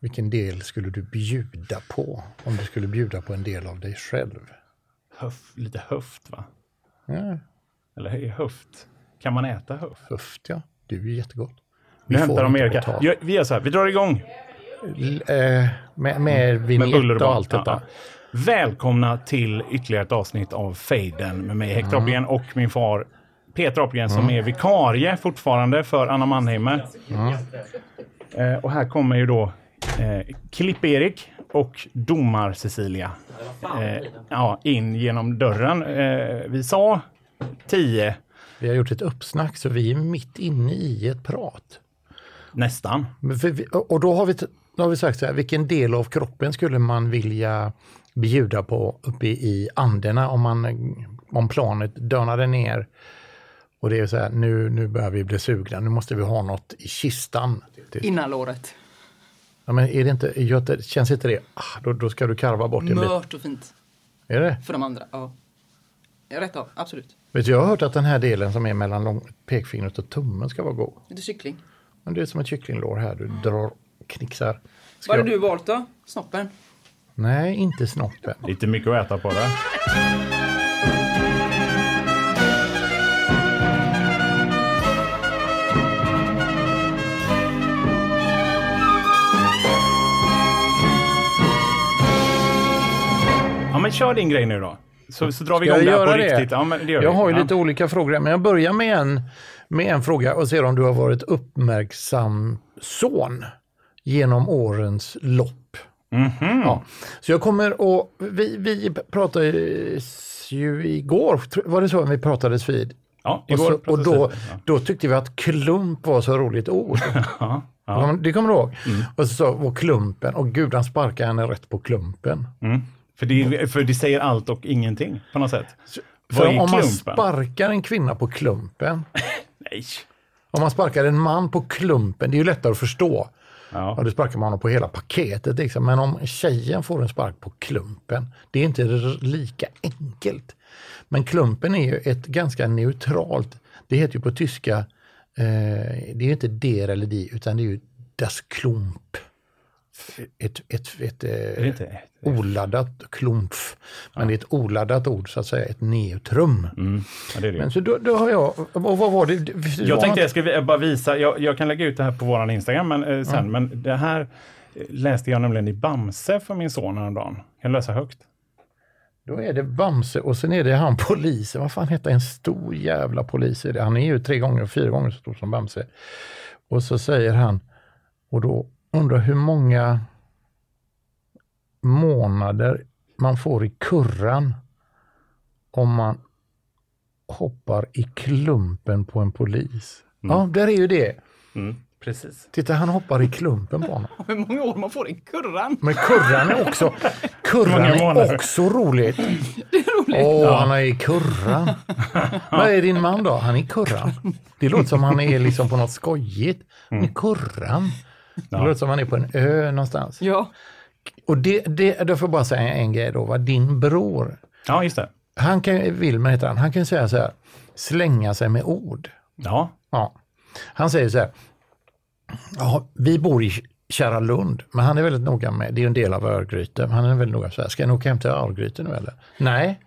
Vilken del skulle du bjuda på om du skulle bjuda på en del av dig själv? Höf, lite höft va? Ja, Eller höft? Kan man äta höft? höft ja, det är ju jättegott. Nu får hämtar de inte Erika. betalt. Ja, Vi gör så här, vi drar igång. L- eh, med, med vignett buller och allt detta. Ja. Välkomna till ytterligare ett avsnitt av Fejden med mig Hector Apelgren och min far Peter Apelgren som är vikarie fortfarande för Anna Mannheimer. Eh, och här kommer ju då eh, Klipp-Erik och Domar-Cecilia eh, ja, in genom dörren. Eh, vi sa 10, Vi har gjort ett uppsnack så vi är mitt inne i ett prat. nästan. Vi, och då har, vi, då har vi sagt så här, vilken del av kroppen skulle man vilja bjuda på uppe i Anderna om, man, om planet dönade ner. Och det är så här, nu, nu börjar vi bli sugna, nu måste vi ha något i kistan. Det, Innanlåret. Ja, men är det inte, Göte, känns inte det, ah, då, då ska du karva bort en bit. Mört och fint. Är det? För de andra. Ja. Ja, Rätt av, absolut. Vet du, jag har hört att den här delen som är mellan lång, pekfingret och tummen ska vara god. Lite kyckling. Men det är som ett kycklinglår här, du drar, knixar. Ska Vad har jag- du valt då? Snoppen? Nej, inte snoppen. Lite mycket att äta på det. Men kör din grej nu då. Så, så drar vi igång det här på det? riktigt. Ja, men det gör Jag vi. har ju ja. lite olika frågor, men jag börjar med en, med en fråga och ser om du har varit uppmärksam son genom årens lopp. Mhm. Ja. Så jag kommer att, vi, vi pratade ju igår, var det så vi pratades vid? Ja, Och, igår så, och då. Ja. då tyckte vi att klump var så roligt ord. Ja, ja. Mm. Det kommer du ihåg? Och så sa var klumpen, och gud han sparkade henne rätt på klumpen. För, det, för det säger allt och ingenting på något sätt. För om man sparkar en kvinna på klumpen, Nej. Om man sparkar en man på klumpen, det är ju lättare att förstå. Ja. Och då sparkar man honom på hela paketet. Liksom. Men om tjejen får en spark på klumpen, det är inte lika enkelt. Men klumpen är ju ett ganska neutralt, det heter ju på tyska, eh, det är ju inte der eller die, utan det är ju das Klump. Ett, ett, ett, det eh, inte? oladdat klumpf. Men det är ett oladdat ord, så att säga, ett neutrum. Mm. Ja, det det. Men så då, då har jag, och vad var det? Jag tänkte jag skulle bara visa, jag, jag kan lägga ut det här på våran Instagram men, eh, sen, men det här eh, läste jag nämligen i Bamse för min son häromdagen. Kan du läsa högt? Då är det Bamse och sen är det han polisen. Vad fan heter en stor jävla polis? det? Han är ju tre gånger, fyra gånger så stor som Bamse. Och så säger han, och då undrar hur många månader man får i kurran om man hoppar i klumpen på en polis. Ja, där är ju det. Precis. Titta, han hoppar i klumpen på honom. Hur många år man får i kurran? Men kurran är också, kurran Många är också roligt. Det är roligt. Åh, han är i kurran. Vad är din man då? Han är i kurran. Det låter som han är liksom på något skojigt. Han är i kurran. Det låter som han är på en ö någonstans. Ja. Och det, det, då får jag bara säga en grej då. Va? Din bror, Ja, just det. han kan, Wilmer heter han, han kan säga så här, slänga sig med ord. Ja, Ja. Han säger så här, ja, vi bor i Kära Lund, men han är väldigt noga med, det är ju en del av Örgryte, men han är väldigt noga så här, ska ni åka hem till Örgryte nu eller? Nej,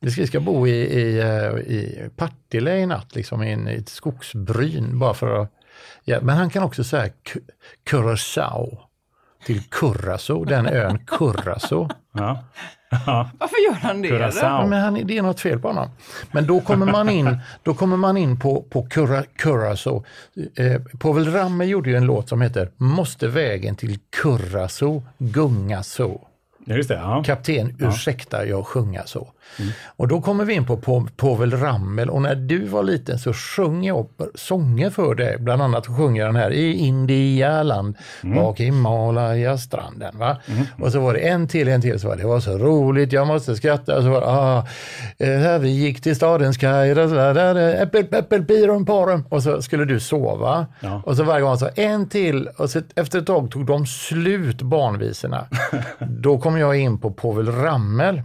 vi ska, vi ska bo i, i, eh, i Partille i natt, liksom i, en, i ett skogsbryn bara för att, ja, men han kan också säga Curaçao till Curacao, den ön Curacao. ja. Varför gör han det? Ja, men han, det är något fel på honom. Men då kommer man in, då kommer man in på, på Cura, Curacao. Eh, Povel Ramel gjorde ju en låt som heter Måste vägen till Curacao gunga så. Ja, just det. Ja. Kapten, ursäkta jag sjunger så. Och då kommer vi in på Po- Povel Ramel och när du var liten så sjöng jag sånger för dig. Bland annat sjöng jag den här i Indialand, bak i Himalaya-stranden. Va? Och så var det en till, en till, så var det, det var så roligt, jag måste skratta. Och så var det, ah, eh, här vi gick till stadens kaj, där, där, där, där, äppel, äppel, pirum, parum. Och så skulle du sova. Ja. Och så varje gång så en till och så efter ett tag tog de slut barnvisorna. Då kom jag in på Povel Ramel.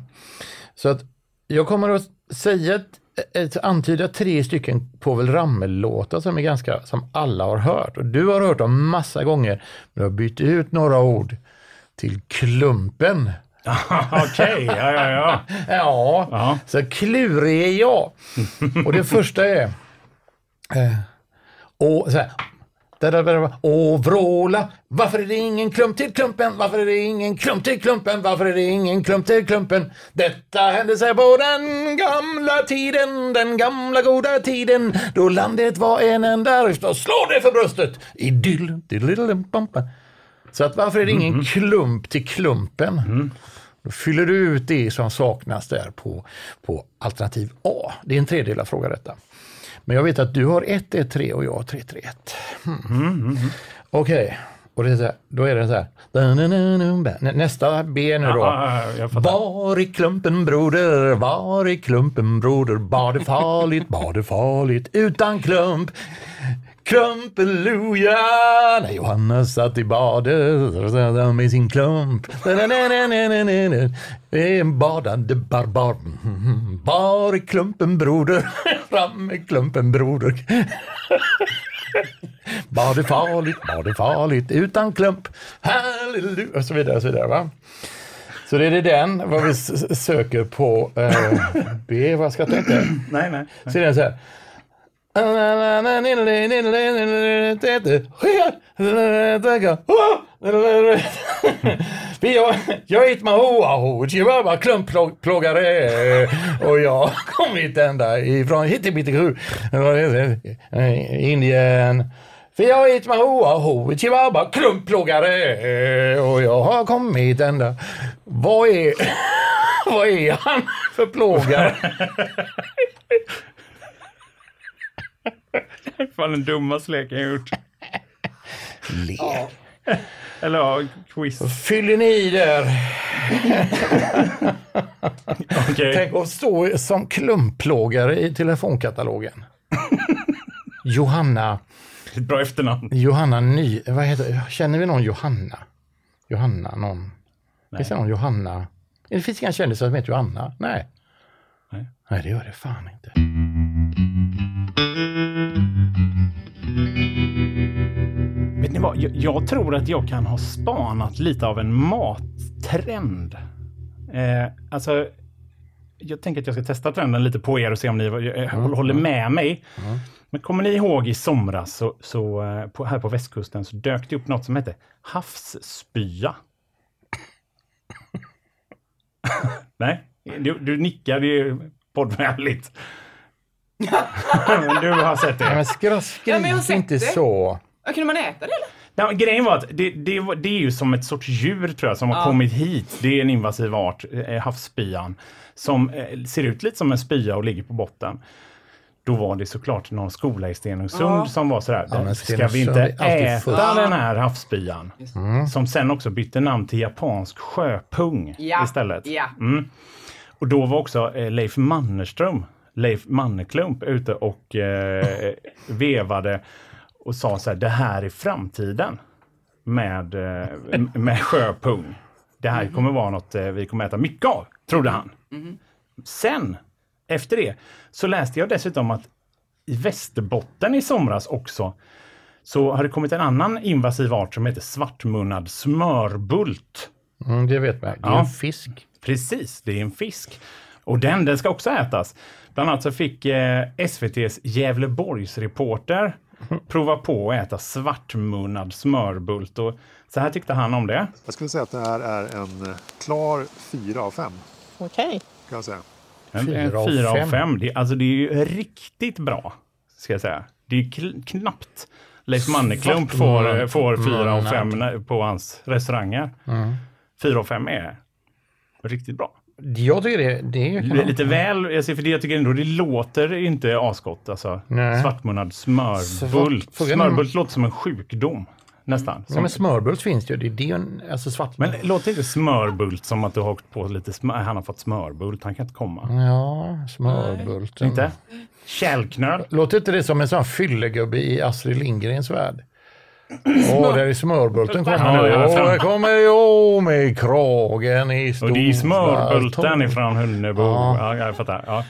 Så att jag kommer att säga antyda tre stycken Povel Ramel-låtar som är ganska, som alla har hört. Och du har hört dem massa gånger, men du har bytt ut några ord till Klumpen. Okej, ja, ja, ja. Ja, Ja. så klurig är jag. Och det första är... Eh, och så här, Åh vråla, varför är det ingen klump till klumpen? Varför är det ingen klump till klumpen? Varför är det ingen klump till klumpen? Detta hände sig på den gamla tiden, den gamla goda tiden, då landet var en enda röst. Och slå det för bröstet! Idyll. Så att varför är det ingen klump till klumpen? Då fyller du ut det som saknas där på, på alternativ A. Det är en tredelad fråga detta. Men jag vet att du har 1-1-3 och jag har 3-3-1. Hmm. Okej, och det är så här, då är det så här. Nä- Nästa B nu då. Fattar. Var i klumpen broder, var i klumpen broder, var det farligt, var det farligt utan klump. Klumpeluja, när Johanna satt i badet med sin klump. En badande barbar. Var i klumpen broder, fram med klumpen broder. Var det farligt, var det farligt utan klump. Halleluja, och så vidare. Och så vidare va? Så det är det den, vad vi söker på eh, B, vad ska jag tänka? Nej, nej. Så det är så här. Jag, jag heter Mahoaho, Chihuahua klumpplågare och jag har kommit ända ifrån Indien. För jag heter Mahoaho, Chihuahua klumpplågare och jag har kommit ända. Vad är, vad är han för plågare? Fan den dummaste leken jag gjort. Le. Eller ja, quiz. Fyller ni i där? Okej. Tänk att stå som klumpplågare i telefonkatalogen. Johanna, Ett bra efternamn. Johanna Ny, vad heter Känner vi någon Johanna? Johanna, någon? Finns det någon Johanna? Det finns inga kändisar som heter Johanna? Nej. Nej. Nej, det gör det fan inte. Ni vad? Jag, jag tror att jag kan ha spanat lite av en mattrend. Eh, alltså, jag tänker att jag ska testa trenden lite på er och se om ni eh, håller- håller med mig. Men kommer ni ihåg i somras så, så eh, på, här på västkusten så dök det upp något som hette havsspya. Nej, du, du nickar, det är poddvänligt. du har sett det. Ja, men har sett inte det. så. Ja, kunde man äta det eller? Ja, grejen var att det, det, det är ju som ett sorts djur tror jag som har Ja. kommit hit. Det är en invasiv art, eh, havsspyan, som eh, ser ut lite som en spya och ligger på botten. Då var det såklart någon skola i Stenungsund Ja. som var sådär, Ja, ska vi inte äta fullt." den här havsspyan? Som sen också bytte namn till japansk sjöpung Ja. istället. Ja. Mm. Och då var också eh, Leif Mannerström, Leif Mannerklump, ute och eh, vevade och sa så här, det här är framtiden med, eh, med sjöpung. Det här kommer vara något eh, vi kommer äta mycket av, trodde han. Sen, efter det, så läste jag dessutom att i Västerbotten i somras också så har det kommit en annan invasiv art som heter svartmunnad smörbult. Mm, det vet man. Det är Ja. en fisk. Precis, det är en fisk. Och den, den ska också ätas. Bland annat så fick eh, SVTs Gävleborgsreporter prova på att äta svartmunnad smörbult. Och så här tyckte han om det. Jag skulle säga att det här är en eh, klar fyra av fem. Okej. Kan jag säga. En, Fyra en av fyra av fem. fem. Det, alltså det är ju riktigt bra, ska jag säga. Det är ju kl- knappt Leif Mannerklump får, får fyra av fem på hans restauranger. Fyra av fem är riktigt bra. Jag tycker det, det är Det är lite väl, jag ser för det jag tycker ändå det låter inte asgott. Alltså, Nej. svartmunnad smörbult. Svart- är- Smörbult låter som en sjukdom. Nästan. Ja, men smörbult finns ju. Det är det, en- alltså svart. men låter inte smörbult som att du har åkt på lite smör, han har fått smörbult, han kan inte komma. Ja, smörbult. Inte? Kärlknöl. Låter inte det som en sån fyllegubbe i Astrid Lindgrens värld? Åh, där är smörbulten kommer Ja, nu. Åh, där kommer jag med kragen i Och det är smörbulten ifrån Hunnebo. Ja. Ja. jag fattar. Ja.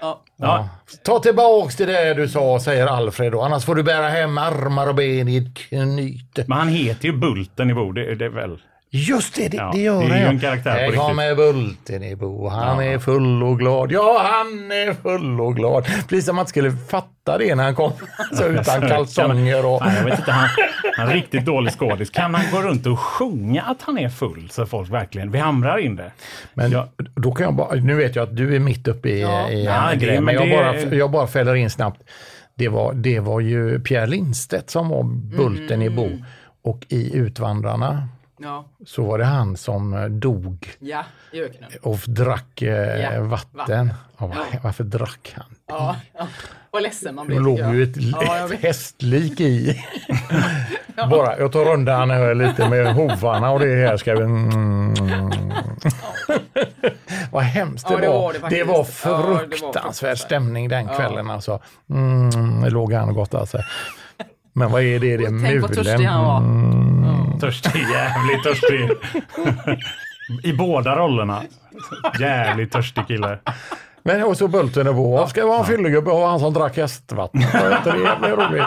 Ja. Ja. Ta tillbaks det där du sa, säger Alfred då. Annars får du bära hem armar och ben i ett knyte. Men han heter ju Bulten i Bo, det, det är väl... Just det, det, Ja, det gör det är han. ju ja. en karaktär på Här riktigt. kommer Bulten i Bo. Han är full och glad. Ja, han är full och glad. Precis som man skulle fatta det när han kom så utan kalsonger och... Nej, jag vet inte, han, han är riktigt dålig skådis. Kan han gå runt och sjunga att han är full så folk verkligen, vi hamrar in det. Men Ja. då kan jag bara, nu vet jag att du är mitt uppe i, Ja. i Ja, en grej, men men jag, det- bara, jag bara fäller in snabbt. Det var, det var ju Pierre Lindstedt som var bulten i Bo. Och i Utvandrarna Ja. så var det han som eh, dog ja, i öknen. och drack eh, Ja, vatten. Ja, var- varför drack han? Ja, ja. Vad ledsen man Det blev. låg tycker jag. ju ett, Ja, ett hästlik i. Bara, jag tar rundan här lite med hovarna och det här ska vi... Mm. Vad hemskt det, Ja, det var. var det Det var Ja, det fruktansvärd stämning den kvällen. Alltså. Mm, det låg han och gott alltså. Men vad är det? Det är Tänk vad törstig mulen. han var. Mm. Törstig, jävligt törstig. I båda rollerna. Jävligt törstig kille. Men och så Bulten och Bo. Ska vara en fyllegubbe och han som drack hästvatten. Det jävla roligt?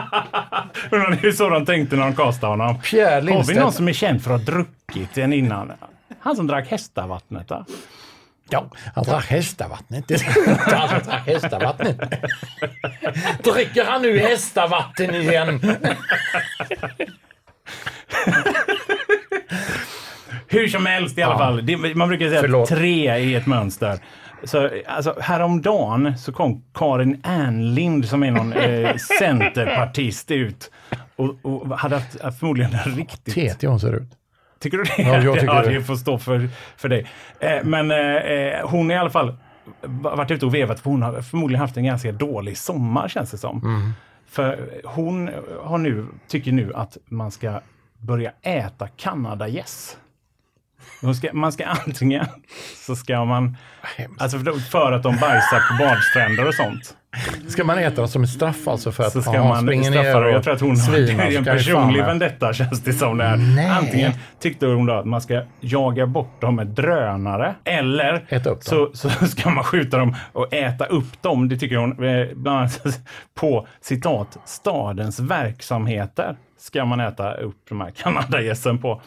Men det är så de tänkte när de castade honom. Pierre Har vi Lindstedt. någon som är känd för att ha druckit en innan? Han som drack hästavattnet va? Ja, han drack hästavattnet. Är han som drack hästavattnet. Dricker han nu hästavatten igen? Hur som helst i alla fall. Det, man brukar säga Förlåt. att tre är ett mönster. Så, alltså, häromdagen så kom Karin Ernlind som är någon eh, centerpartist ut och, och hade haft, haft förmodligen en riktigt... TT hon ser ut. Tycker du det? Ja, jag tycker ja, det. det får stå för, för dig. Eh, men eh, hon har i alla fall varit ute och vevat för hon har förmodligen haft en ganska dålig sommar känns det som. Mm. För hon har nu, tycker nu att man ska börja äta kanadagäss. Ska, man ska antingen så ska man, alltså för, för att de bajsar på badstränder och sånt. Ska man äta dem som en straff alltså för att Så ska ja, man springer straffa dem. Jag tror att hon har är så en personlig vendetta känns det som. Där. Nej. Antingen tyckte hon då att man ska jaga bort dem med drönare eller Äta upp så, så ska man skjuta dem och äta upp dem. Det tycker hon eh, bland annat på citat stadens verksamheter ska man äta upp de här kanadagässen på.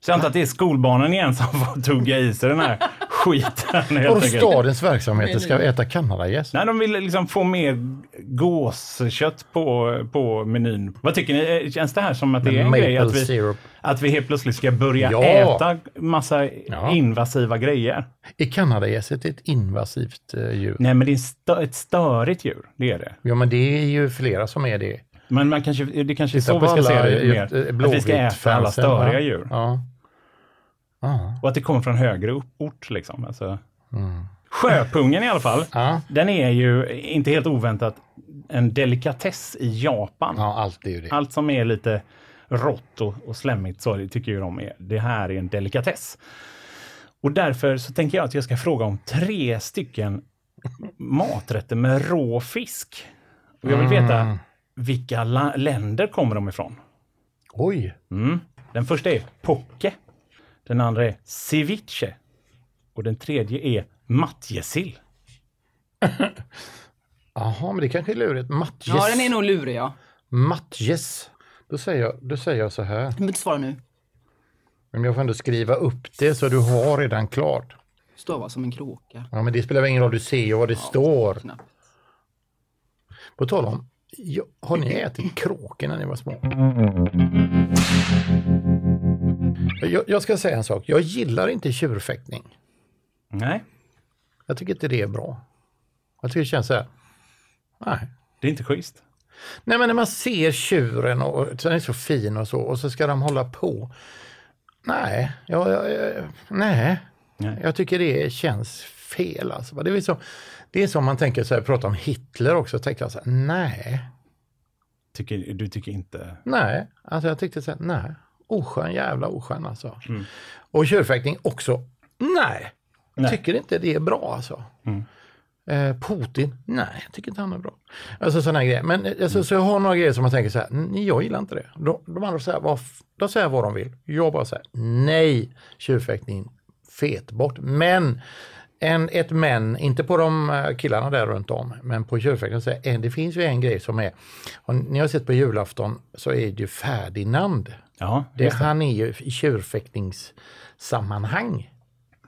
Så jag antar att det är skolbarnen igen som får tugga i sig den här skiten. helt Och enkelt. stadens verksamheter ska äta kanadagäss. Nej, de vill liksom få mer gåskött på, på menyn. Vad tycker ni? Eh, Känns det här som att det är en Maple grej? Att vi, syrup. att vi helt plötsligt ska börja Ja. äta massa Ja. invasiva grejer? Är kanadagässet ett invasivt eh, djur? Nej, men det är stö- ett störigt djur. Det är det. Ja, men det är ju flera som är det. Men man kanske, det kanske är så vi ska se det mer. Att vi ska äta alla störiga djur. Ja. Ja. Och att det kommer från högre ort. Liksom. Alltså. Sjöpungen i alla fall. Ja. Den är ju inte helt oväntat en delikatess i Japan. ja, allt är ju det. Allt som är lite rått och, och slemmigt så det tycker ju de är, det här är en delikatess. Och därför så tänker jag att jag ska fråga om tre stycken maträtter med rå fisk. Och jag vill veta vilka la- länder kommer de ifrån? Oj, Mm. Den första är poke. Den andra är ceviche. Och den tredje är matjessill. jaha, men det kanske är lurigt. Matjes. Ja, den är nog lurig ja. Matjes. Då säger, jag, då säger jag så här. Du behöver inte svara nu. Men jag får ändå skriva upp det så du har redan klart. Stava som en kråka. Ja, men det spelar väl ingen roll, du ser ju vad det står. Knappt. På tal om, ja, har ni ätit kråkor när ni var små? Jag, jag ska säga en sak, jag gillar inte tjurfäktning. Nej, Jag tycker inte det är bra. Jag tycker det känns så här, nej. det är inte schysst. Nej men när man ser tjuren och och den är så fin och så och så ska de hålla på. Nej, jag, jag, jag, nej. Nej. Jag tycker det känns fel. Alltså. Det, är som, det är som man tänker så här, prata om Hitler också, tänkte jag så här, nej, Tycker, du tycker inte... nej. Alltså jag tyckte så här, nej, oskön, jävla oskön alltså. Och tjurfäktning också, nej. Jag tycker inte det är bra alltså. Eh, Putin, nej, jag tycker inte han är bra. Alltså sådana grejer. Men eh, alltså, så jag har några grejer som man tänker så här, "Nej, jag gillar inte det. De, de andra säger vad, de säger vad de vill. Jag bara säger nej, tjurfäktning, fet bort. Men en, ett men, inte på de eh, killarna där runt om, men på tjurfäktning, säger en, det finns ju en grej som är, och ni har sett på julafton så är det ju Ferdinand. Ja, Det, det. han är ju i tjurfäktningssammanhang.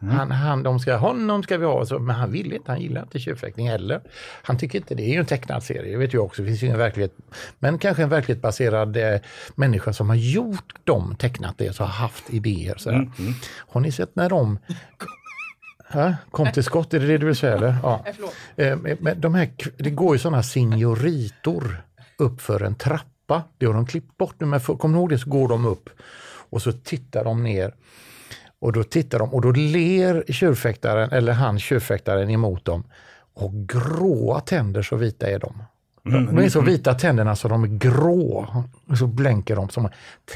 Han, han, de ska, honom ska vi ha, så, men han vill inte, han gillar inte tjurfäktning heller. Han tycker inte, det är ju en tecknad serie, det vet jag också, det finns ju ingen verklighet. Men kanske en verklighetsbaserad eh, människa som har gjort dem, tecknat det, så har haft idéer. Sådär. Har ni sett när de Ja, kom till skott, är det det du vill säga? Eller? Ja. Eh. Eh, men- de här, det går ju sådana signoritor upp för en trappa. Det har de klippt bort nu, men ni ihåg det så går de upp och så tittar de ner. Och då tittar de och då ler tjurfäktaren, eller han tjurfäktaren emot dem. Och gråa tänder, så vita är de. De, de är så vita tänderna så de är grå. Och så blänker de som,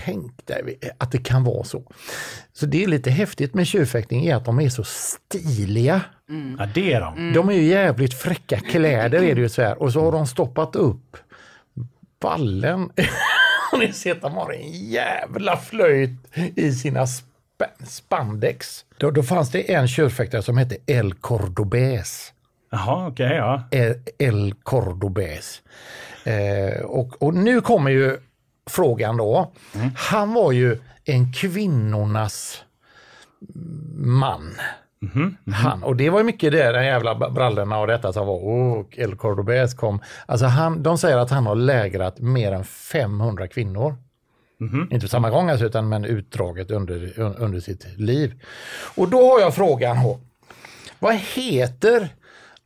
tänk dig att det kan vara så. Så det är lite häftigt med tjurfäktning är att de är så stiliga. Ja, det är de. De är ju jävligt fräcka kläder är det ju så här. Och så har de stoppat upp ballen. Har ni sett? De har en jävla flöjt i sina sp- spandex. Då, då fanns det en tjurfäktare som hette El Cordobés. Jaha, okej, ja. El, Cordobés. Eh, och, och nu kommer ju frågan då. Han var ju en kvinnornas man. Han, och det var ju mycket det, de jävla brallorna och detta som var, oh, El Cordobés kom. Alltså han, de säger att han har lägrat mer än 500 kvinnor. Inte på samma gång alltså, utan men utdraget under, un- under sitt liv. Och då har jag frågan, vad heter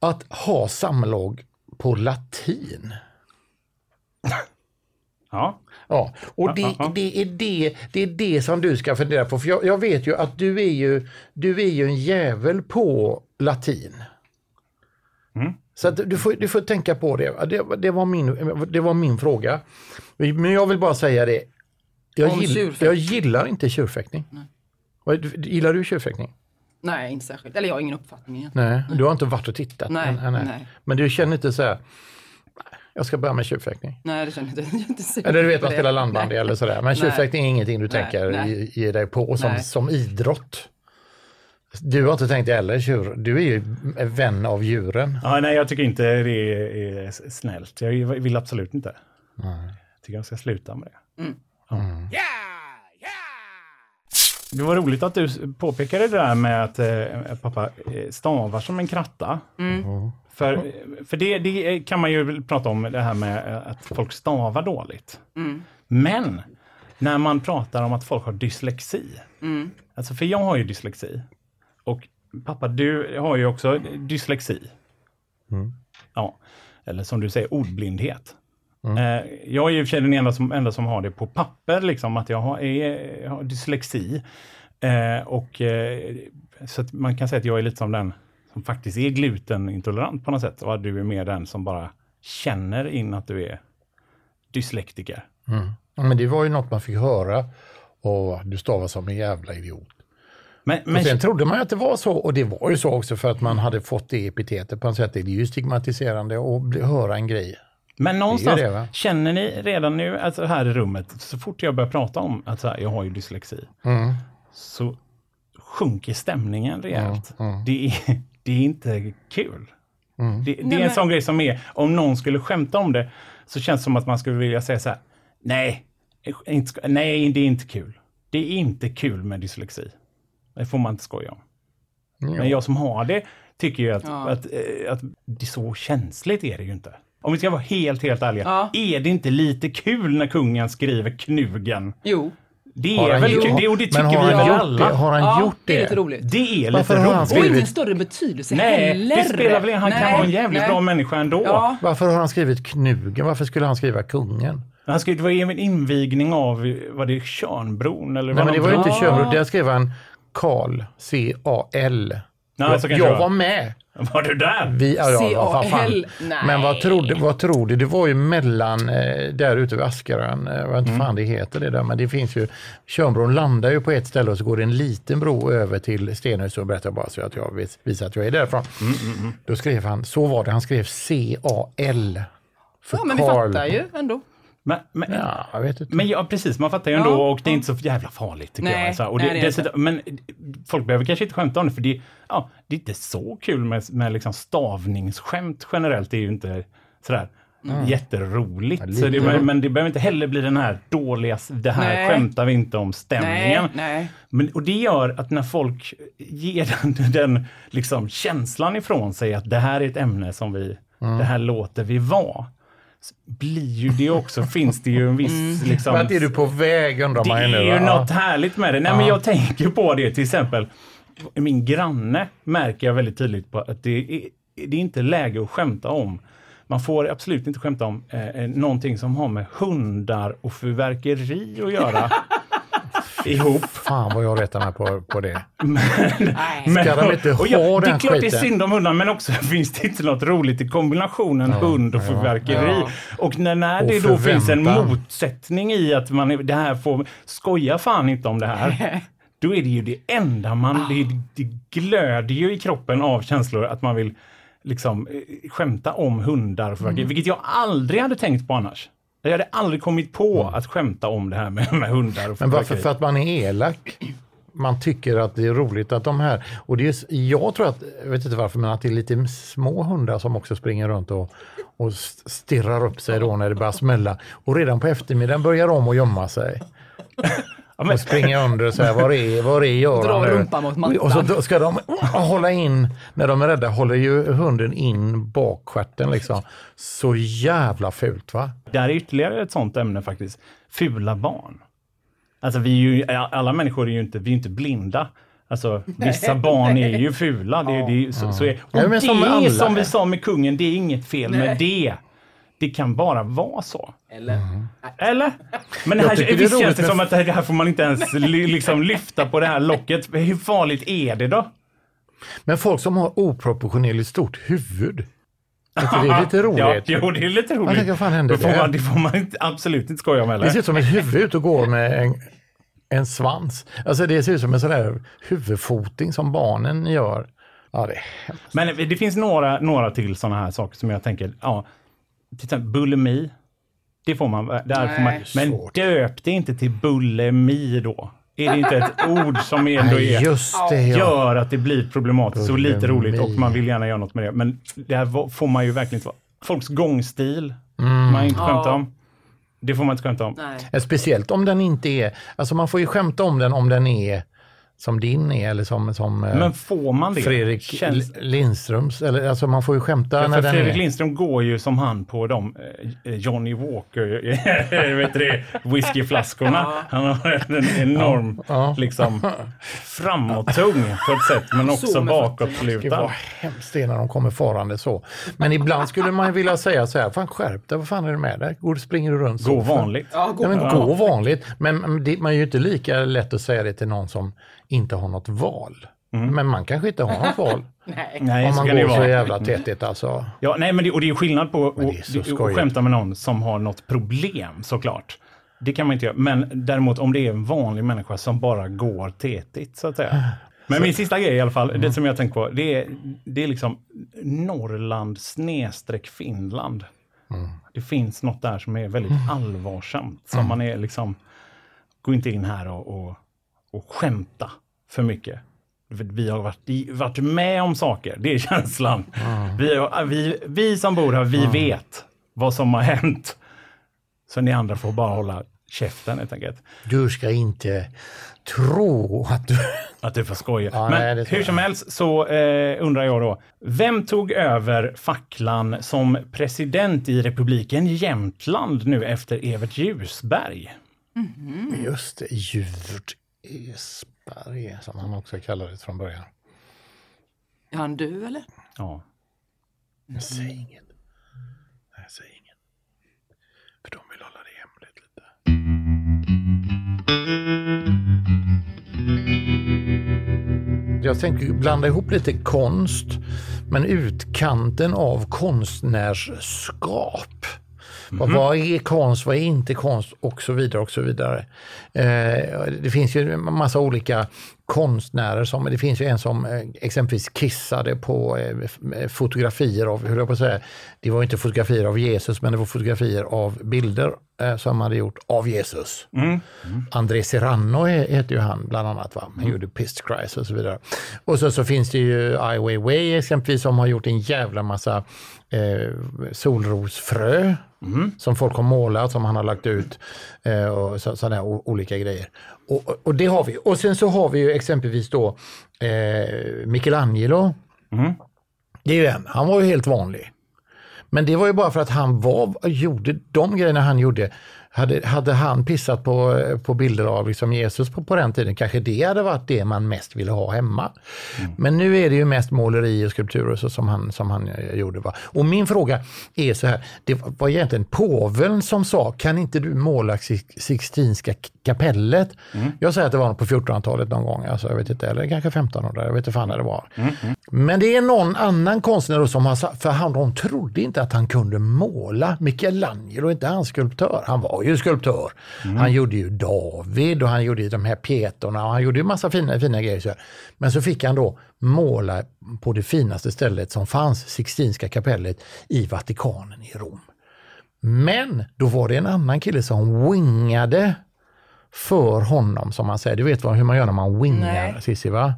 att ha samlag på latin? ja. Ja, och det, det, är det, det är det som du ska fundera på. För jag, jag vet ju att du är ju, du är ju en jävel på latin. Så att du, får, du får tänka på det. Det, det, var min, det var min fråga. Men jag vill bara säga det. Jag, gill, jag gillar inte tjurfäktning. Gillar du tjurfäktning? Nej, inte särskilt. Eller jag har ingen uppfattning egentligen. Nej, du har inte varit och tittat? Nej, Men, nej. Men du känner inte så här, "Nej, jag ska börja med tjurfäktning? Nej, det känner jag inte. Jag är inte säker Eller du vet, man spelar landbandy Nej. eller sådär. Men Nej. tjurfäktning är ingenting du Nej, tänker nej. ge, dig på som, Nej. som idrott. Du har inte tänkt det heller, tjur. Du är ju vän av djuren. ja. Nej, jag tycker inte det är, är snällt. Jag vill absolut inte. Jag tycker jag ska sluta med det. Ja. Det var roligt att du påpekade det där med att eh, pappa eh, stavar som en kratta. För, för det, det kan man ju prata om, det här med eh, att folk stavar dåligt. Men när man pratar om att folk har dyslexi. Alltså för jag har ju dyslexi. Och pappa, du har ju också dyslexi. Ja, eller som du säger, ordblindhet. Eh, jag är ju i och för sig den enda som, enda som har det på papper, liksom, att jag har, är, jag har dyslexi. Eh, och, eh, så att man kan säga att jag är lite som den som faktiskt är glutenintolerant på något sätt. Och att du är mer den som bara känner in att du är dyslektiker. Ja, Men det var ju något man fick höra. Och du stavar som en jävla idiot. Men, Men men, sen trodde man ju att det var så och det var ju så också för att man hade fått det epitetet på något sätt. Det är ju stigmatiserande att höra en grej. Men någonstans, det, känner ni redan nu, alltså här i rummet, så fort jag börjar prata om att så här, jag har ju dyslexi, så sjunker stämningen rejält. Det, är, det är inte kul. Det, det är en sån grej som är, om någon skulle skämta om det, så känns det som att man skulle vilja säga så här, nej, inte, nej, det är inte kul. Det är inte kul med dyslexi. Det får man inte skoja om. Men jag som har det tycker ju att, Ja. att, eh, att det är så känsligt är det ju inte. Om vi ska vara helt, helt ärliga. Ja. Är det inte lite kul när kungen skriver knugen? Jo. Det är väl kul? Det, och det tycker Men har vi han väl gjort alla? det? Har han ja, gjort det är det? lite roligt. Det är lite roligt. Och ingen större betydelse Nej, heller. det spelar väl ingen Han kan Nej, vara en jävligt nej. bra människa ändå. Ja. Varför har han skrivit knugen? Varför skulle han skriva kungen? Han skrev, det var en invigning av, var det Tjörnbron? Eller Nej, men det var ju inte bro? Tjörnbro. Där skrev han Karl, C-A-L. Ja, jag jag var. med. Var du där? Vi, ja, ja, vad fan. Men vad trodde, vad trodde det var ju mellan, eh, där ute vid Askerön, eh, jag vet inte Mm. fan det heter det där, men det finns ju, Tjörnbron landar ju på ett ställe och så går det en liten bro över till Stenhus och berättar bara så att jag vis- visar att jag är därifrån. Mm, Då skrev han, så var det, han skrev C-A-L. För Ja, men vi Carl. fattar ju ändå. Men, men, Ja, jag vet inte. Men ja, precis, man fattar ju ändå Ja, och det är inte så jävla farligt tycker Nej, jag. Så, här, och nej, det, det är dessutom, men folk behöver kanske inte skämta om det för det, ja, det är inte så kul med, med liksom stavningsskämt generellt. Det är ju inte sådär jätteroligt. Ja, så det, men, det behöver inte heller bli den här dåliga, det här Nej. skämtar vi inte om stämningen. Nej, nej. Men, och det gör att när folk ger den, den liksom känslan ifrån sig att det här är ett ämne som vi, det här låter vi vara. Blir ju det också, finns det ju en viss liksom... Vart är du på väg undrar Det man ju nu. är ju va? något härligt med det. Nej, men jag tänker på det till exempel. Min granne märker jag väldigt tydligt på att det är, det är inte läge att skämta om. Man får absolut inte skämta om eh, eh, någonting som har med hundar och fyrverkeri att göra. ihop. Fan vad jag retar mig på, på det. Nej. Men, Ska de inte och ha ja, Det är den klart det är skiten? synd om hundarna, men också finns det inte något roligt i kombinationen hund och fyrverkeri. Ja. Och när, när Och det då finns en motsättning i att man, det här får, skoja fan inte om det här. Då är det ju det enda man, det, det glöder ju i kroppen av känslor att man vill liksom eh, skämta om hundar och fyrverkeri, vilket jag aldrig hade tänkt på annars. Jag hade aldrig kommit på att skämta om det här med, med hundar Men varför? För att man är elak. Man tycker att det är roligt att de här, och det är, jag tror att, jag vet inte varför, men att det är lite små hundar som också springer runt och, och stirrar upp sig då när det börjar smälla. Och redan på eftermiddagen börjar de att gömma sig. Ja, men- Och springa under och säga var är, var är Göran Dra nu? rumpan mot mattan. Och så ska de hålla in, när de är rädda, håller ju hunden in bakstjärten liksom. Så jävla fult va? Det här är ytterligare ett sånt ämne faktiskt. Fula barn. Alltså vi är ju, alla människor är ju inte, vi är inte blinda. Alltså vissa barn är ju fula. Det, det, är- så, så är, och Ja, men som det är alla som vi är. sa med kungen, det är inget fel med det. Det kan bara vara så. Eller? Eller? Men det här, det är visst roligt känns det som att det här får man inte ens liksom lyfta på det här locket. Hur farligt är det då? Men folk som har oproportionerligt stort huvud. Är det lite roligt? Ja, jo, det är lite roligt. tänker, vad fan händer det, får man, det får man inte, absolut inte skoja om heller. Det ser ut som ett huvud ute och går med en, en svans. Alltså det ser ut som en sån där huvudfoting som barnen gör. Ja, det är. Men det finns några, några till sådana här saker som jag tänker, ja, till exempel bulimi. Det får man, där får man men Svårt. döp det inte till bulimi då. Är det inte ett ord som ändå är, just det ja. gör att det blir problematiskt och lite roligt och man vill gärna göra något med det. Men det här får man ju verkligen inte vara. Folks gångstil, Mm. man inte skämta Ja. om. Det får man inte skämta om. Nej. Speciellt om den inte är, alltså man får ju skämta om den om den är som din är eller som, som eh, Men får man det? Fredrik Känns, Lindströms, eller alltså man får ju skämta Ja, när den Fredrik är. Lindström går ju som han på de eh, Johnny Walker, vet du det, whiskyflaskorna. Han har en enorm, Ja. liksom, framåttung på ett sätt, men också bakåtlutad. vad hemskt det är när de kommer farande så. Men ibland skulle man ju vilja säga så här, fan skärp dig, vad fan är det med dig? Går du springer du runt så? Gå vanligt. Ja, gå Ja, men gå vanligt. Men men det, man är ju inte lika lätt att säga det till någon som inte har något val. Men man kanske inte har något val. Nej. Om så man går så vara. jävla tätigt alltså. Ja, nej, men det, och det är skillnad på att- skämta med någon som har något problem såklart. Det kan man inte göra. Men däremot om det är en vanlig människa som bara går tetigt så att säga. Men min sista grej i alla fall, Mm. det som jag tänkt på, det är, det är liksom Norrland snedstreck Finland. Mm. Det finns något där som är väldigt allvarsamt. Som Mm. man är liksom, gå inte in här och, och, och skämta för mycket. För Vi har varit, varit med om saker, det är känslan. Vi, har- vi, vi som bor här, vi vet vad som har hänt. Så ni andra får bara hålla käften helt enkelt. Du ska inte tro att du... Att du får skoja. Ja, Men nej, hur som helst så eh, undrar jag då. Vem tog över facklan som president i republiken Jämtland nu efter Evert Ljusberg? Just det, Djurt Esberg som han också kallades från början. Är han du eller? Ja. Jag säger inget. Nej, jag säger inget. För de vill hålla det hemligt lite. jag tänker blanda ihop lite konst, men utkanten av konstnärsskap. Vad- Vad är konst, vad är inte konst? Och så vidare och så vidare. Eh, det finns ju en massa olika konstnärer som, det finns ju en som eh, exempelvis kissade på eh, fotografier av, hur jag på säga, det var inte fotografier av Jesus men det var fotografier av bilder eh, som han hade gjort av Jesus. André Serrano he- heter ju han bland annat. Va? Han gjorde Pist Christ och så vidare. Och så, så finns det ju Ai Weiwei exempelvis som har gjort en jävla massa eh, solrosfrö som folk har målat, som han har lagt ut eh, och så, sådana olika grejer. Och, och- det har vi. Och sen så har vi ju exempelvis då eh, Michelangelo. Det är ju en, han var ju helt vanlig. Men det var ju bara för att han var, gjorde de grejerna han gjorde. Hade, hade han pissat på, på bilder av liksom Jesus på, på den tiden, kanske det hade varit det man mest ville ha hemma. Men nu är det ju mest måleri och skulpturer så som han, som han eh, gjorde. Va? Och min fråga är så här, det var egentligen påven som sa, kan inte du måla Six- Sixtinska kapellet? Jag säger att det var på 1400-talet någon gång, alltså, jag vet inte, eller kanske 1500, jag vet inte fan när det var. Men det är någon annan konstnär som sagt, för han, de trodde inte att han kunde måla. Michelangelo, inte han skulptör, han var ju skulptör. Han gjorde ju David och han gjorde de här Petorna och han gjorde ju massa fina, fina grejer. Så. Men så fick han då måla på det finaste stället som fanns, Sixtinska kapellet i Vatikanen i Rom. Men då var det en annan kille som wingade för honom som man säger. Du vet vad, hur man gör när man wingar Nej. Cissi va?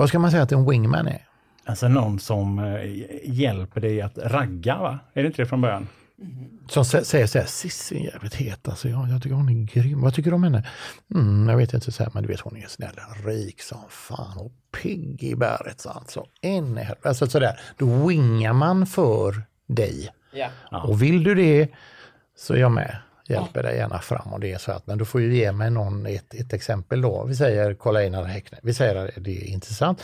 Vad ska man säga att en wingman är? Alltså någon som eh, hjälper dig att ragga, va? Är det inte det från början? Som sä- säger så här, Cissi är jävligt het alltså. Jag, jag tycker hon är grym. Vad tycker du om henne? Mm, jag vet inte, så här, men du vet hon är snäll, rik som fan och pigg i bäret. Så alltså, en alltså sådär. Då wingar man för dig. Ja. Och vill du det så är jag med. Hjälper dig gärna fram och det är så att, men du får ju ge mig någon, ett, ett exempel då. Vi säger kolla in Häckne. Vi säger att det är intressant.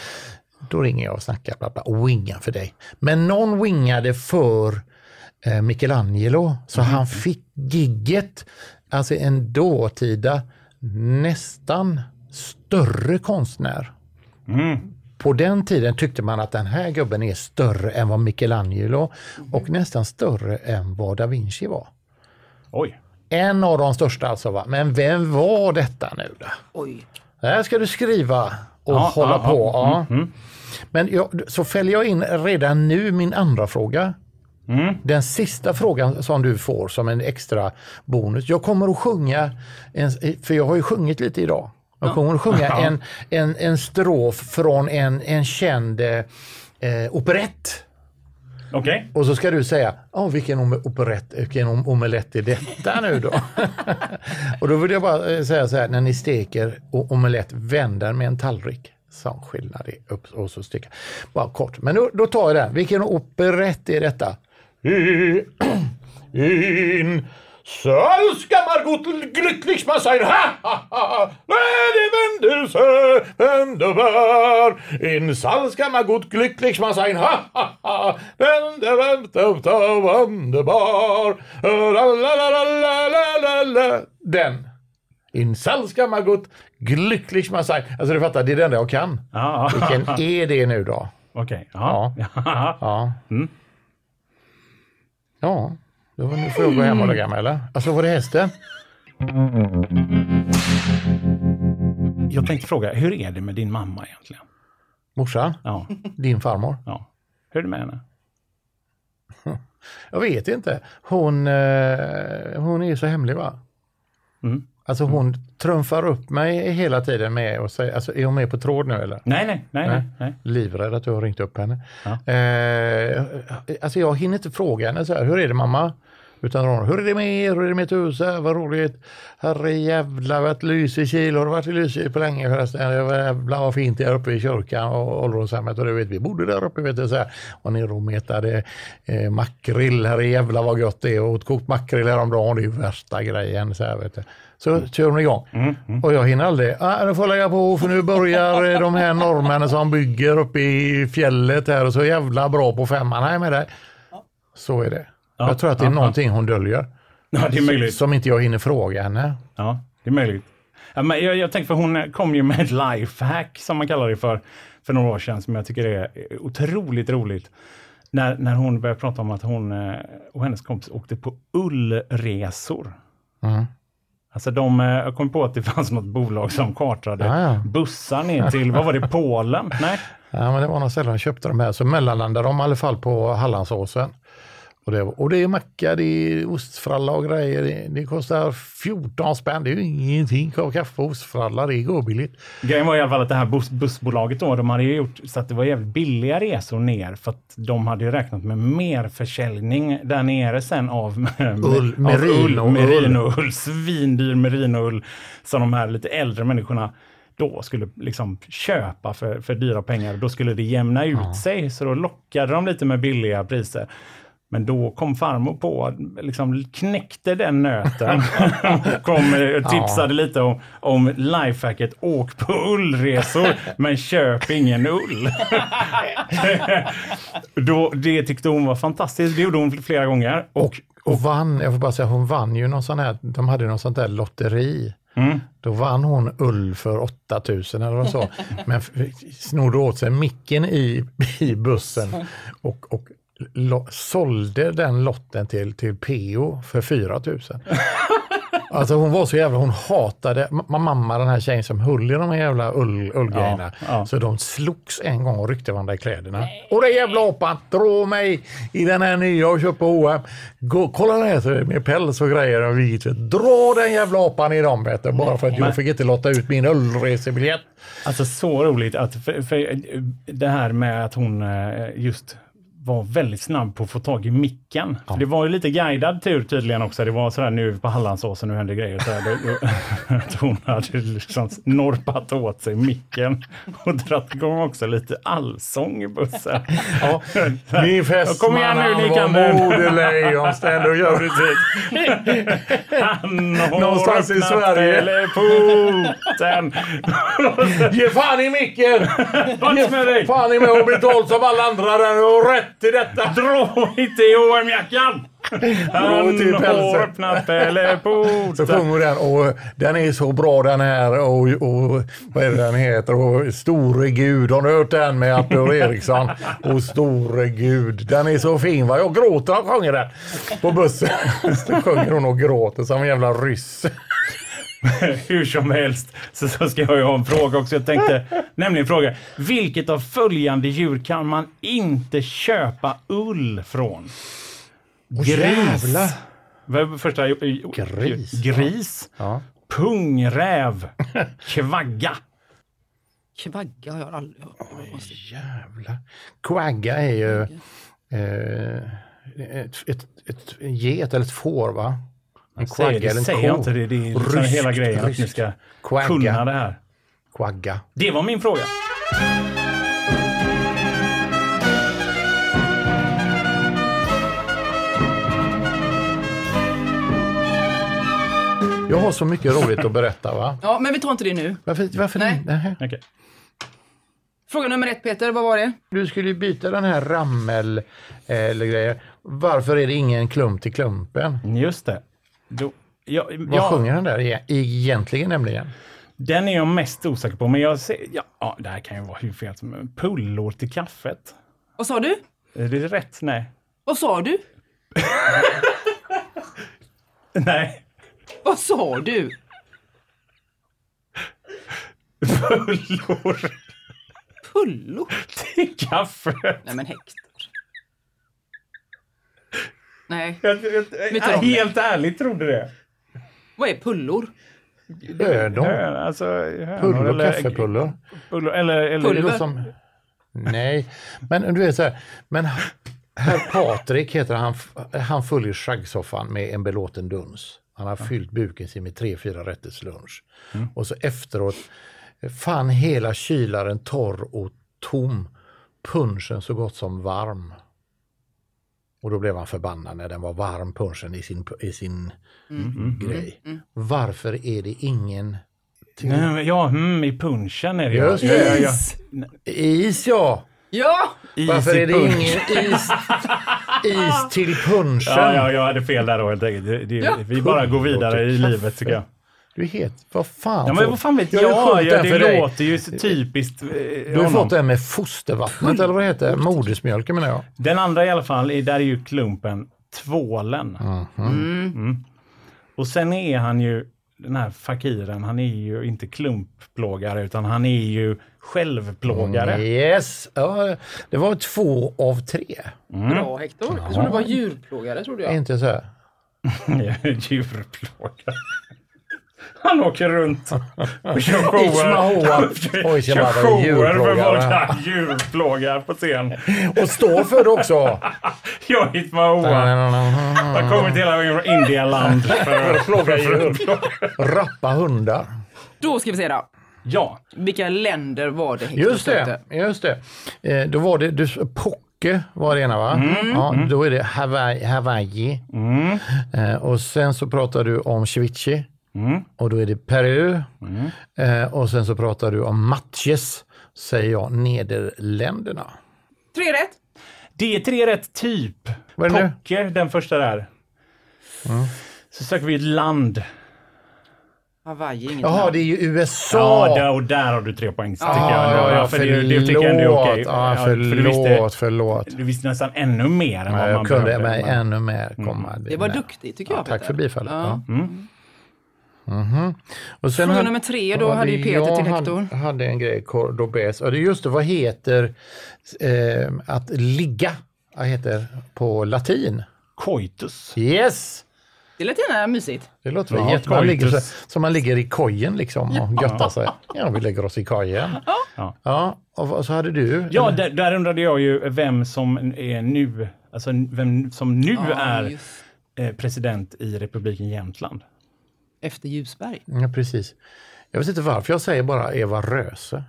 Då ringer jag och snackar bla bla, och wingar för dig. Men någon wingade för eh, Michelangelo så han fick gigget, alltså en dåtida nästan större konstnär. På den tiden tyckte man att den här gubben är större än vad Michelangelo och nästan större än vad da Vinci var. Oj. En av de största alltså. Va? Men vem var detta nu då? Oj. Det här ska du skriva och Ja, hålla ja, på. ja. Ja. Men jag, så fäller jag in redan nu min andra fråga. Den sista frågan som du får som en extra bonus. Jag kommer att sjunga, en, för jag har ju sjungit lite idag. Jag kommer att sjunga en, en, en strof från en, en känd eh, operett. Okay. Och så ska du säga, oh, vilken om- operett, vilken om- omelett är detta nu då? och då vill jag bara eh, säga så här, när ni steker omelett, vänd den med en tallrik. Sån skillnad är upp och så steka. Bara kort, men då, då tar jag den. Vilken operett är detta? In Salskammargot glücklich sein, ha ha ha, när det vänder sig, underbar. In Salskammargot glücklich sein, ha ha ha, underbar. La, la, la, la, la, la, la. Den. In Salskammargot glücklich sein. Alltså du fattar, det är det enda jag kan. Ja, Vilken är det nu då? Okej. Ja. Ja. Ja, då får jag gå hem och lägga mig eller? Alltså var det hästen? Jag tänkte fråga, hur är det med din mamma egentligen? Morsan? Ja. Din farmor? ja. Hur är det med henne? Jag vet inte. Hon, eh, hon är så hemlig va? Mm. Alltså hon trumfar upp mig hela tiden med och säger, alltså är hon med på tråd nu eller? Nej, nej, nej, nej. nej. Livrädd att du har ringt upp henne. Ja. Eh, alltså jag hinner inte fråga henne så här, hur är det mamma? Utan hon, hur är det med er? Hur är det med Tusa? Vad roligt. Herre jävlar vad Lysekil. Har du varit i Lysekil på länge förresten? Jävlar vad fint det är uppe i kyrkan och ålderdomshemmet. Och du vet, vi bodde där uppe vet du. Så här. Och ner och metade eh, makrill. Herre jävlar vad gott det är. Och åt kokt makrill häromdagen. Det är ju värsta grejen. Så, här, vet du. Så kör hon igång. Och jag hinner aldrig. Ah, nu får jag lägga på för nu börjar eh, de här norrmännen som bygger uppe i fjället här och så jävla bra på femman. Nej med dig. Så är det. Ja, Jag tror att det är ja, någonting hon döljer. Ja, det är möjligt. Som inte jag hinner fråga henne. Ja, det är möjligt. Ja, men jag, jag tänkte för hon kom ju med ett lifehack som man kallar det för, för några år sedan som jag tycker är otroligt roligt. När, när hon började prata om att hon eh, och hennes kompis åkte på ullresor. Mm. Alltså de, eh, jag kom på att det fanns något bolag som kartade Ja, ja. bussar ner till, vad var det, Polen? Nej? Ja, men det var någon ställe de köpte de här, så mellanlandade de i alla fall på Hallandsåsen. Och det, och det är macka, det är ostfralla och grejer. Det, det kostar 14 spänn, det är ju ingenting. Kaffe och ostfralla, det går billigt. Grejen var i alla fall att det här buss, bussbolaget då, de hade ju gjort så att det var jävligt billiga resor ner för att de hade ju räknat med mer försäljning där nere sen av, med, Ull, av merino- ull, merinoull, svindyr merinoull som de här lite äldre människorna då skulle liksom köpa för, för dyra pengar. Då skulle det jämna ut sig, så då lockade de lite med billiga priser. Men då kom farmor på, liksom knäckte den nöten och kom, eh, tipsade lite om, om lifehacket åk på ullresor men köp ingen ull. då, det tyckte hon var fantastiskt, det gjorde hon flera gånger. Och, Och vann, jag får bara säga, hon vann ju någon sån här, de hade någon sånt där lotteri. mm, Då vann hon ull för 8000 eller vad så. Men snodde åt sig micken i, i bussen och, och sålde den lotten till, till PO för 4000. Alltså hon var så jävla, hon hatade ma- mamma den här tjejen som höll i de här jävla ull, ullgrejerna. Ja, ja. Så de slogs en gång och ryckte varandra i kläderna. Och den jävla apan, dra mig i den här nya och köpa H&M. Gå, kolla här så med päls och grejer och vit. Dra den jävla apan i dem vet du, bara för att jag fick inte lotta ut min ullresebiljett. Alltså så roligt att för, för det här med att hon eh, just var väldigt snabb på att få tag i micken. För det var ju lite guidad tur tydligen också. Det var sådär nu på Hallandsåsen, nu händer grejer. Så här, att hon hade liksom norpat åt sig micken och dratt igång också lite allsång i bussen. Ja, min fästman var kan den. modelejonständ och gör har Någonstans i Sverige. teleporten. Ge fan i micken! Dig? Fan i mig och betalt som alla andra. Den har rätt till detta. Dra inte i H&M-jackan! Han pälsen. har öppnat teleporten. Så sjunger den och den är så bra den här och, och vad är det den heter? Och Store Gud, har ni hört den med Artur Eriksson? Och Store Gud, den är så fin va? Jag gråter när jag sjunger den på bussen. Så sjunger hon och gråter som en jävla ryss. Hur som helst så, så ska jag ju ha en fråga också. Jag tänkte nämligen fråga, vilket av följande djur kan man inte köpa ull från? Vad är första? Gris. Gris. Ja. Pungräv. Kvagga. Kvagga har jag aldrig hört. Konstigt. Jävlar. Quagga är ju eh, ett, ett, ett get eller ett får va? En Säger, quagga eller det en säger jag ko. inte. Det, det är liksom Ryskt, hela grejen att ni ska Quagga. kunna det här. Quagga. Det var min fråga. Jag har så mycket roligt att berätta va? Ja, men vi tar inte det nu. Varför? varför Nej. Nej. Okej. Fråga nummer ett Peter, vad var det? Du skulle ju byta den här rammel eh, eller grejer. Varför är det ingen klump till klumpen? Just det. Då, ja, Vad ja, sjunger den där e- egentligen nämligen? Den är jag mest osäker på, men jag ser, ja, ja, det här kan ju vara hur fel som helst. Pullor till kaffet. Vad sa du? Är det rätt? Nej. Vad sa du? Nej. Vad sa du? Pullor Pullo? till kaffet. Nej men Hector. Nej, Jag, jag, jag, helt ärligt trodde det. vad är pullor? Ödon? Hön, alltså, hönor Pullor, eller- kaffepullor? Pullor, eller, eller, låter som... Nej, men du vet så här. Men herr Patrik heter han. Han följer schaggsoffan med en belåten duns. Han har fyllt buken sin med tre, fyra rätters lunch. Och så efteråt fann hela kylaren torr och tom. Punschen så gott som varm. Och då blev han förbannad när den var varm, punschen i sin, i sin grej. Varför är det ingen till Nej, ja, mm, i punchen är det Just ja. Ja, ja, ja. is? Ja! Ja! Is Varför är det punch. ingen is, is till punchen? Ja, ja, jag hade fel där då helt enkelt. Det, det, Ja. vi bara går vidare i livet tycker jag. Du är helt... Vad fan? Ja, men vad fan vet Jag ja, den det dig. låter ju så typiskt eh, Du har honom. fått den med fostervattnet, eller vad det heter? Modersmjölken menar jag. Den andra i alla fall, är- där är ju klumpen tvålen. Mm. Och sen är han ju, den här fakiren, han är ju inte klumpplågare utan han är ju självplågare. Yes! Ja, det var två av tre. Bra Hector. Jag trodde det var djurplågare. Trodde jag. Inte så här. Djurplågare. Han åker runt och kör shower. Kör shower för där. Djurplågar på scen. Och står för det också! Jag är Ishmael. Han kommer till hela vägen från Indialand för att Plåga djur. Rappa hundar. Då ska vi se då. Ja, Vilka länder var det Just det, just det. Eh, då var det, du, Pocke var det ena va? Ja, då är det Hawaii. Hawaii. Eh, och sen så pratar du om ceviche. Och då är det Peru. Eh, och sen så pratar du om matches, säger jag, Nederländerna. Tre rätt. det är tre rätt typ. Vad är det nu? Pocke, den första där. Så söker vi ett land. Hawaii, inget Jaha, namn. det är ju USA. Ja, där, och där har du tre poäng. tycker jag. ja, ja, för det, det tycker jag ändå är okej. Ja, Ja, för du förlåt, visste, förlåt. du visste nästan ännu mer än vad Nej, man jag kunde behövde. mig men- ännu mer komma. Det var duktigt tycker Ja, jag. tack Peter. för bifallet. Ja. Ja. Mhm. Och sen Fråga hade- nummer tre, då hade hade ju Peter jag till Hector. hade en grej, Cordobes. Och det är just det, vad heter eh, att ligga? Vad heter på latin? Coitus. Yes! Det lät gärna mysigt. Det låter väl Ja, jätte... Man ligger så, coitus. så man ligger i kojen liksom och göttar sig. Ja, vi lägger oss i kojen. Ja. Ja, och så hade du? Ja, där, där undrade jag ju vem som är nu, alltså vem som nu Ja, är just. eh, president i republiken Jämtland. Efter Ljusberg. Ja, precis. Jag vet inte varför jag säger bara Eva Röse.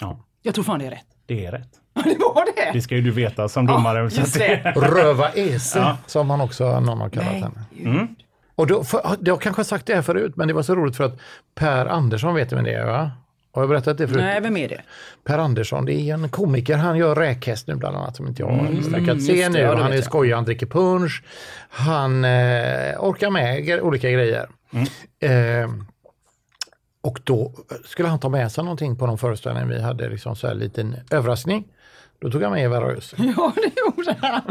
Ja, Jag tror fan det är rätt. det är rätt. det var det! Det ska ju du veta som domare. Ja, just det. Röva Ese, Ja. som man också någon har kallat Nej, henne. gud. Och då, för, jag har kanske sagt det här förut, men det var så roligt för att Per Andersson vet vem det är va? Har jag berättat det förut? Nej, vem är det? Per Andersson, det är en komiker, han gör räkhäst nu bland annat som inte jag har mm, just se det, nu. han är skojig, han dricker punch, han eh, orkar med olika grejer. Eh, och då skulle han ta med sig någonting på någon föreställning vi hade, liksom så här liten överraskning. Då tog han med Eva Rös. Ja, det gjorde han.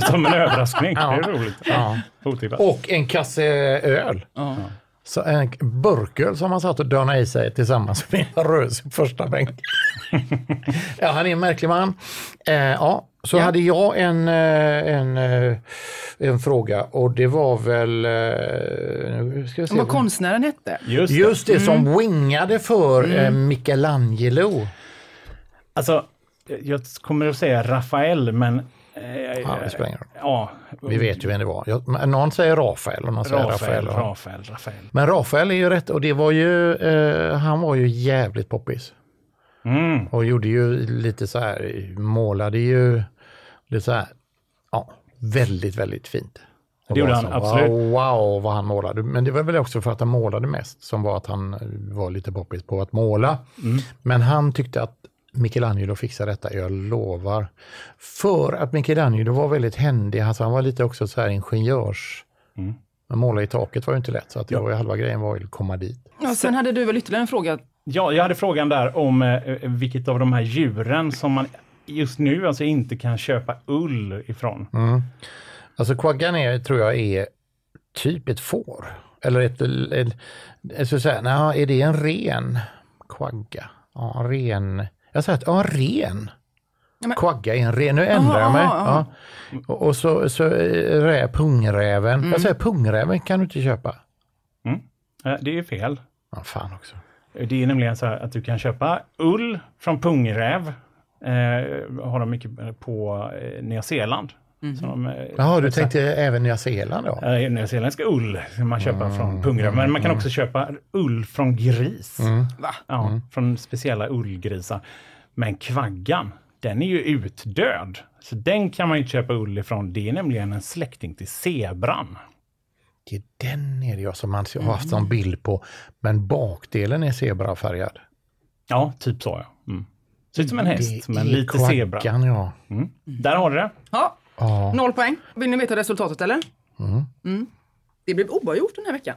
Som en överraskning. Ja. Det är roligt. Ja. Otippat. Och en kasse öl. Ja. Så en burköl som han satt och dönade i sig tillsammans med Eva Rös i första bänk. ja, han är en märklig man. Eh, ja, så Ja. hade jag en, eh, en, eh, en fråga och det var väl... Eh, nu ska. Vad konstnären hette. Just, det. Just det, som wingade för eh, Michelangelo. Alltså, jag kommer att säga Rafael, men... Eh, Ja, det spelar ingen roll. ja, Vi vet ju vem det var. Jag, någon säger Rafael och någon säger Rafael, Rafael. Rafael, Rafael. Men Rafael är ju rätt och det var ju, eh, han var ju jävligt poppis. Mm. Och gjorde ju lite så här, målade ju lite så här, ja, väldigt, väldigt fint. Och Det gjorde han, så, absolut. Wow, wow, vad han målade. Men det var väl också för att han målade mest, som var att han var lite poppis på att måla. Mm. Men han tyckte att Michelangelo fixade detta, jag lovar. För att Michelangelo var väldigt händig, alltså han var lite också så här ingenjörs... Mm. Men måla i taket var ju inte lätt, så att det var ju halva grejen var ju att komma dit. Ja, sen hade du väl ytterligare en fråga. Ja, jag hade frågan där om eh, vilket av de här djuren som man just nu alltså inte kan köpa ull ifrån. Mm. Alltså quaggan är, tror jag är typ ett får. Eller ett, ett, jag skulle säga, nej, är det en ren quagga? Ja, ren. Jag säger att, ja, ren. Ja, Quagga är en ren, nu ändrar jag mig. Aha, aha. Ja. Och, och så, så eh, rä, pungräven. Mm. Jag säger pungräven kan du inte köpa. Eh, Det är ju fel. Ja, fan också. Det är nämligen så här att du kan köpa ull från pungräv. Eh, har de mycket på eh, Nya Zeeland. Så eh, Jaha, du så tänkte även Nya Zeeland då? Eh, Nyzeeländska ull som man köper Mm, från pungräv. Men man kan också köpa ull från gris. Va? Ja, Mm. Från speciella ullgrisar. Men kvaggan, den är ju utdöd. Så den kan man inte köpa ull ifrån. Det är nämligen en släkting till zebran. Det är den är det jag som man har haft en bild på. Men bakdelen är zebrafärgad. Ja, typ så ja. Mm. Ser ut som en häst, Det men är lite zebra. ja. Där har du det. Ja, ja. noll poäng. Vill ni veta resultatet eller? Mm. Det blev oavgjort den här veckan.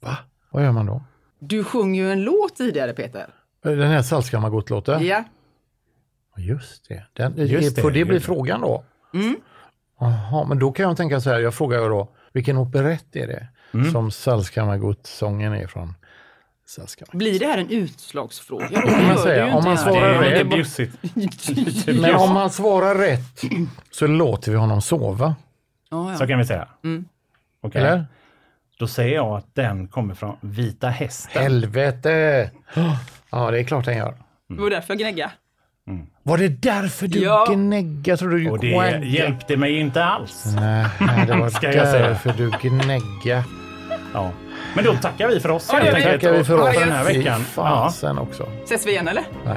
Va? Vad gör man då? Du sjöng ju en låt tidigare Peter. Den här Saltskammargott-låten? Ja. Just det. Den, Just det, får det bli frågan då? Mm. Jaha, men då kan jag tänka så här, jag frågar då, vilken operett är det Mm. som Saltskammargott-sången är från? Blir det här en utslagsfråga? Då kan man säga. Om man svarar det rätt. lite bjussigt. Men om han svarar rätt så låter vi honom sova. Ja, ja. Så kan vi säga. Okej. Eller? Då säger jag att den kommer från Vita Hästen. Helvete! Ja, det är klart han gör. Det var därför jag gnäggade. Var det därför du Ja. gnäggade? Jag trodde du Och det skäggade. hjälpte mig inte alls. Nej, det var Ska jag säga. därför du gnäggade. Ja. Men då tackar vi för oss Ja, helt enkelt. tackar vi för oss. den här Fy veckan. Ja. fasen också. Ses vi igen eller? Nej.